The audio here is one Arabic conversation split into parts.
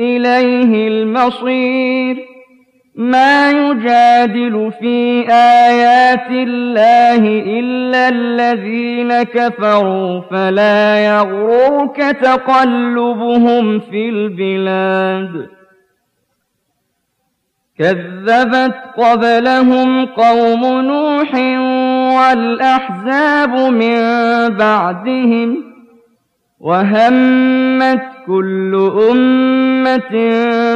إليه المصير. ما يجادل في آيات الله إلا الذين كفروا فلا يغررك تقلبهم في البلاد. كذبت قبلهم قوم نوح والأحزاب من بعدهم وهمت كل أمة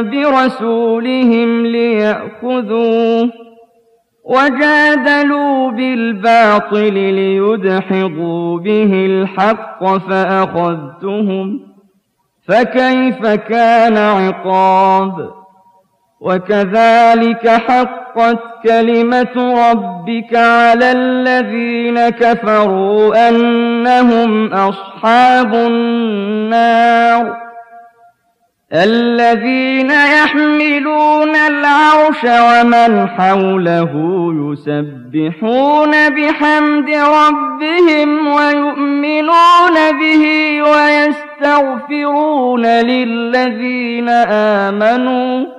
برسولهم ليأخذوه وجادلوا بالباطل ليدحضوا به الحق فأخذتهم فكيف كان عقاب وكذلك حقت كلمة ربك على الذين كفروا أنهم أصحاب النار. الذين يحملون العرش ومن حوله يسبحون بحمد ربهم ويؤمنون به ويستغفرون للذين آمنوا.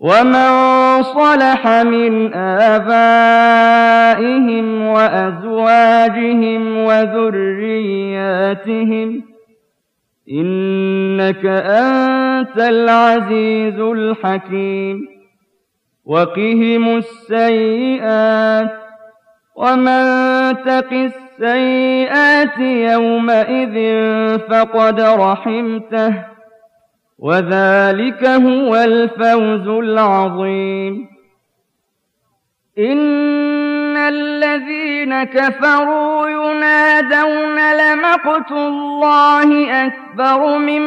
ومن صلح من آبائهم وأزواجهم وذرياتهم إنك أنت العزيز الحكيم وقهم السيئات ومن تق السيئات يومئذ فقد رحمته وذلك هو الفوز العظيم. إن الذين كفروا ينادون لمقت الله أكبر من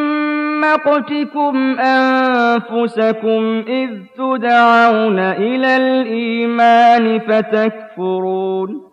مقتكم أنفسكم إذ تدعون إلى الإيمان فتكفرون.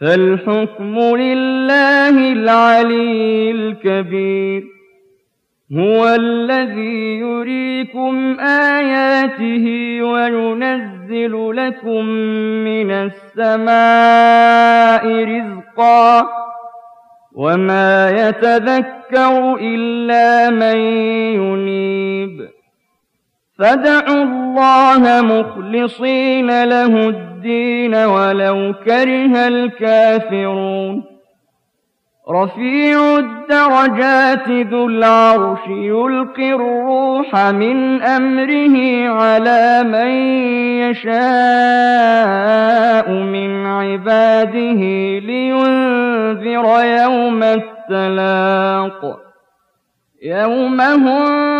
فالحكم لله العلي الكبير. هو الذي يريكم آياته وينزل لكم من السماء رزقا وما يتذكر إلا من ينيب. فادعوا الله مخلصين له الدين ولو كره الكافرون. رفيع الدرجات ذو العرش يلقي الروح من أمره على من يشاء من عباده لينذر يوم التلاق. يوم هم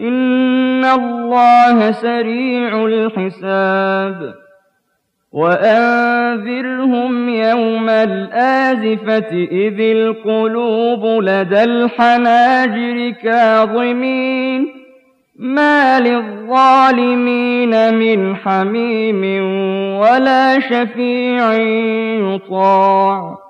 إن الله سريع الحساب وأنذرهم يوم الآزفة إذ القلوب لدى الحناجر كاظمين ما للظالمين من حميم ولا شفيع يطاع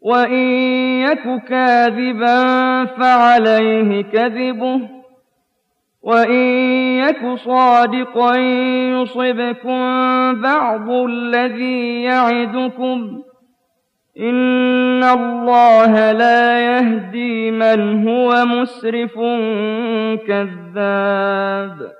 وإن يك كاذبا فعليه كذبه وإن يك صادقا يصبكم بعض الذي يعدكم إن الله لا يهدي من هو مسرف كذاب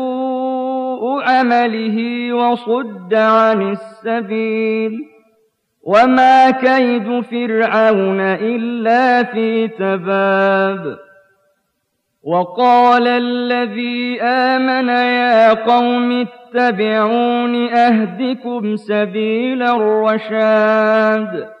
عمله وصد عن السبيل وما كيد فرعون إلا في تباب وقال الذي آمن يا قوم اتبعون أهدكم سبيل الرشاد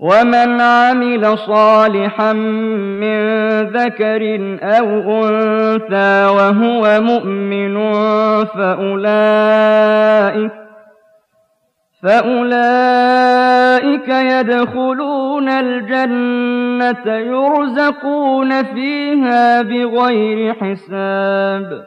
ومن عمل صالحا من ذكر أو أنثى وهو مؤمن فأولئك فأولئك يدخلون الجنة يرزقون فيها بغير حساب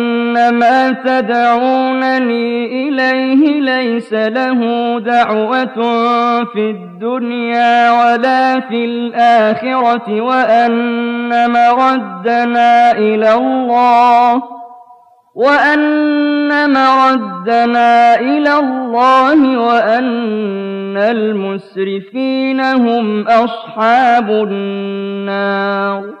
ما تدعونني إليه ليس له دعوة في الدنيا ولا في الآخرة وأن مردنا إلى الله وأن مردنا إلى الله وأن المسرفين هم أصحاب النار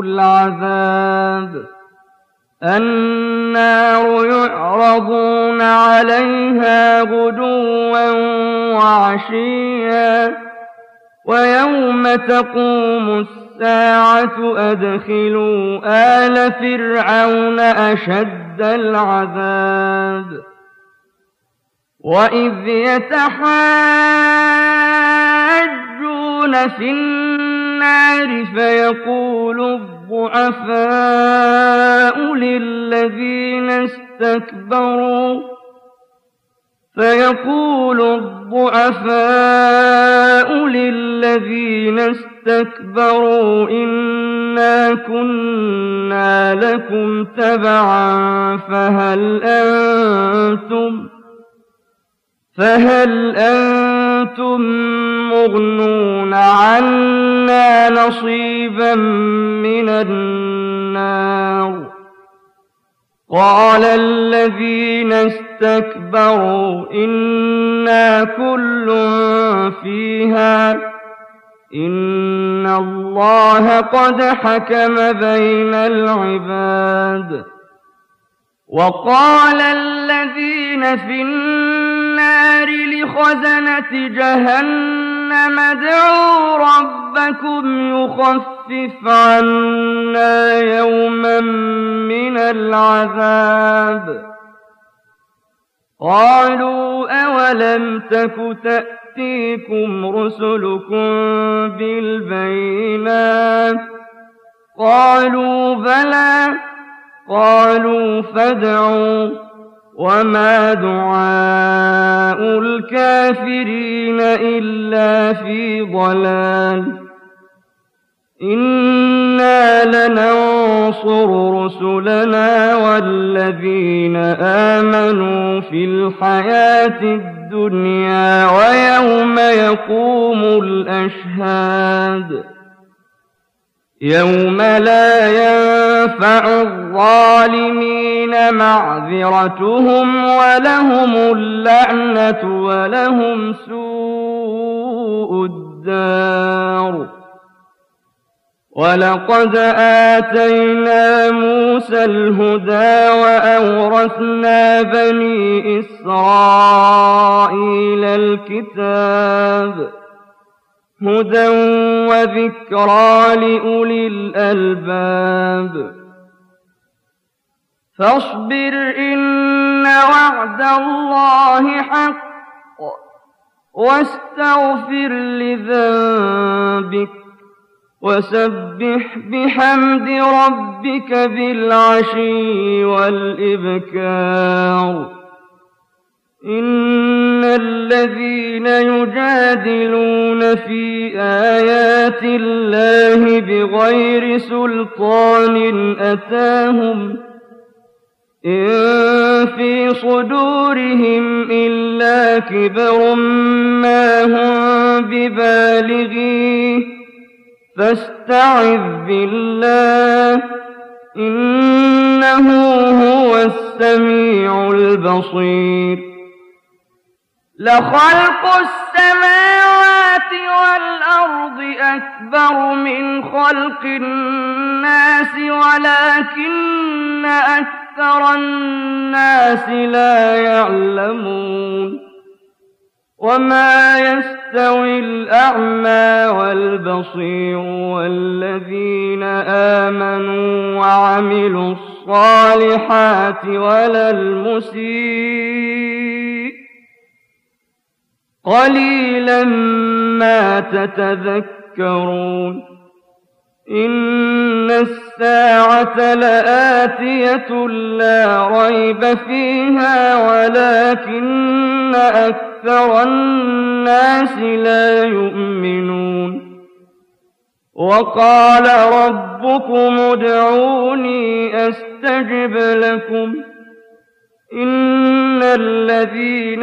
العذاب النار يعرضون عليها غدوا وعشيا ويوم تقوم الساعة أدخلوا آل فرعون أشد العذاب وإذ يتحاجون في النار النار فيقول الضعفاء للذين استكبروا فيقول الضعفاء للذين استكبروا إنا كنا لكم تبعا فهل أنتم فهل أنتم مغنون عنا نصيبا من النار. قال الذين استكبروا إنا كل فيها. إن الله قد حكم بين العباد. وقال الذين في النار لخزنة جهنم ادعوا ربكم يخفف عنا يوما من العذاب. قالوا أولم تك تأتيكم رسلكم بالبينات؟ قالوا بلى. قالوا فادعوا. وما دعاء الكافرين إلا في ضلال إنا لننصر رسلنا والذين آمنوا في الحياة الدنيا ويوم يقوم الأشهاد يوم لا ينفع الظالمين معذرتهم ولهم اللعنة ولهم سوء الدار ولقد آتينا موسى الهدى وأورثنا بني إسرائيل الكتاب هدى وذكرى لأولي الألباب فاصبر إن وعد الله حق واستغفر لذنبك وسبح بحمد ربك بالعشي والإبكار. إن الذين يجادلون في آيات الله بغير سلطان أتاهم إن في صدورهم إلا كبر ما هم ببالغيه فاستعذ بالله إنه هو السميع البصير لخلق السماوات والأرض أكبر من خلق الناس ولكن أكثر الناس لا يعلمون وما يستوي الأعمى والبصير والذين آمنوا وعملوا الصالحات ولا المسيء. قليلا ما تتذكرون. إن الساعة لآتية لا ريب فيها ولكن أكثر الناس لا يؤمنون وقال ربكم ادعوني أستجب لكم إن الذين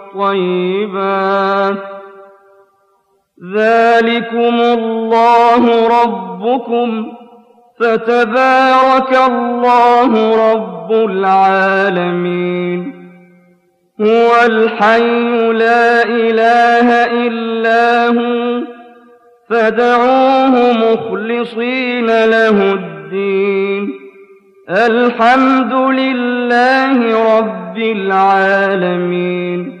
الطيبات ذلكم الله ربكم فتبارك الله رب العالمين. هو الحي لا إله إلا هو فدعوه مخلصين له الدين. الحمد لله رب العالمين.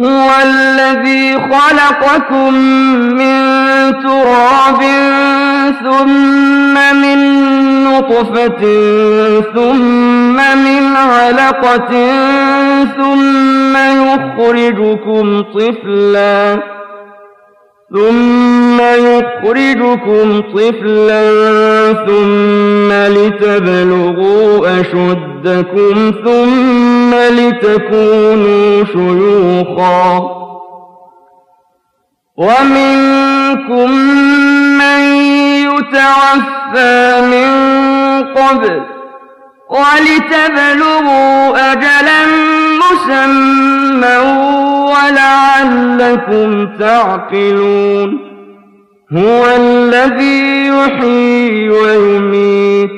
هو الذي خلقكم من تراب ثم من نطفة ثم من علقة ثم يخرجكم طفلاً ثم يخرجكم طفلا ثم لتبلغوا أشدكم ثم لتكونوا شيوخا ومنكم من يتوفى من قبل ولتبلغوا أجلا مسمى ولعلكم تعقلون هو الذي يحيي ويميت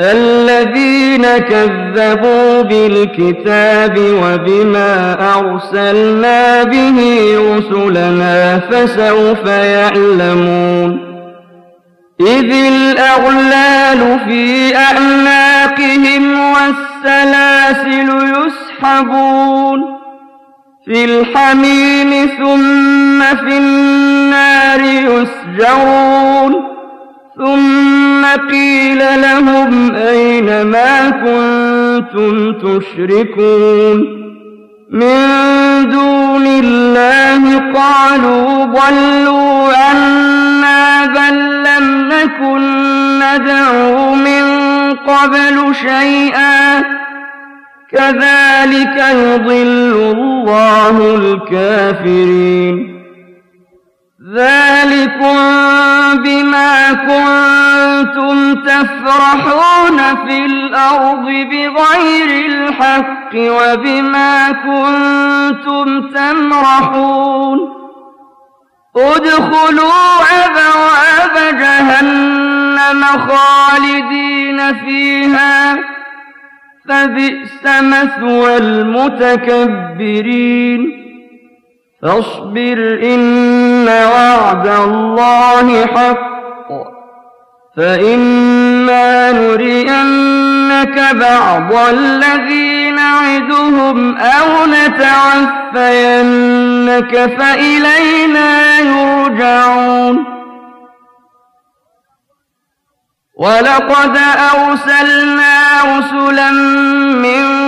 الذين كذبوا بالكتاب وبما أرسلنا به رسلنا فسوف يعلمون إذ الأغلال في أعناقهم والسلاسل يسحبون في الحميم ثم في النار يسجرون لهم أين ما كنتم تشركون من دون الله قالوا ضلوا عنا بل لم نكن ندعو من قبل شيئا كذلك يضل الله الكافرين ذلكم بما كنتم تفرحون في الأرض بغير الحق وبما كنتم تمرحون. ادخلوا أبواب جهنم خالدين فيها. فبئس مثوى المتكبرين. فاصبر إن وعد الله حق فإما نرينك بعض الذي نعدهم أو نتعفينك فإلينا يرجعون ولقد أرسلنا رسلا من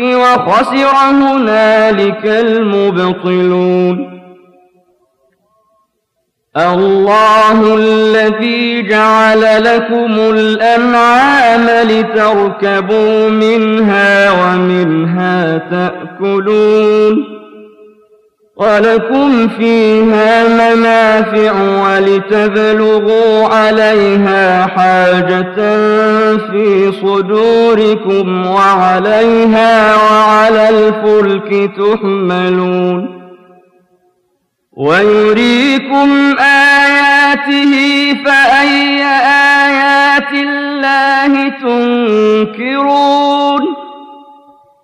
وخسر هنالك المبطلون. الله الذي جعل لكم الأنعام لتركبوا منها ومنها تأكلون. ولكم فيها منافع ولتبلغوا عليها حاجة في صدوركم وعليها وعلى الفلك تحملون ويريكم آياته فأي آيات الله تنكرون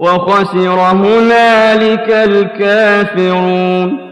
وخسر هنالك الكافرون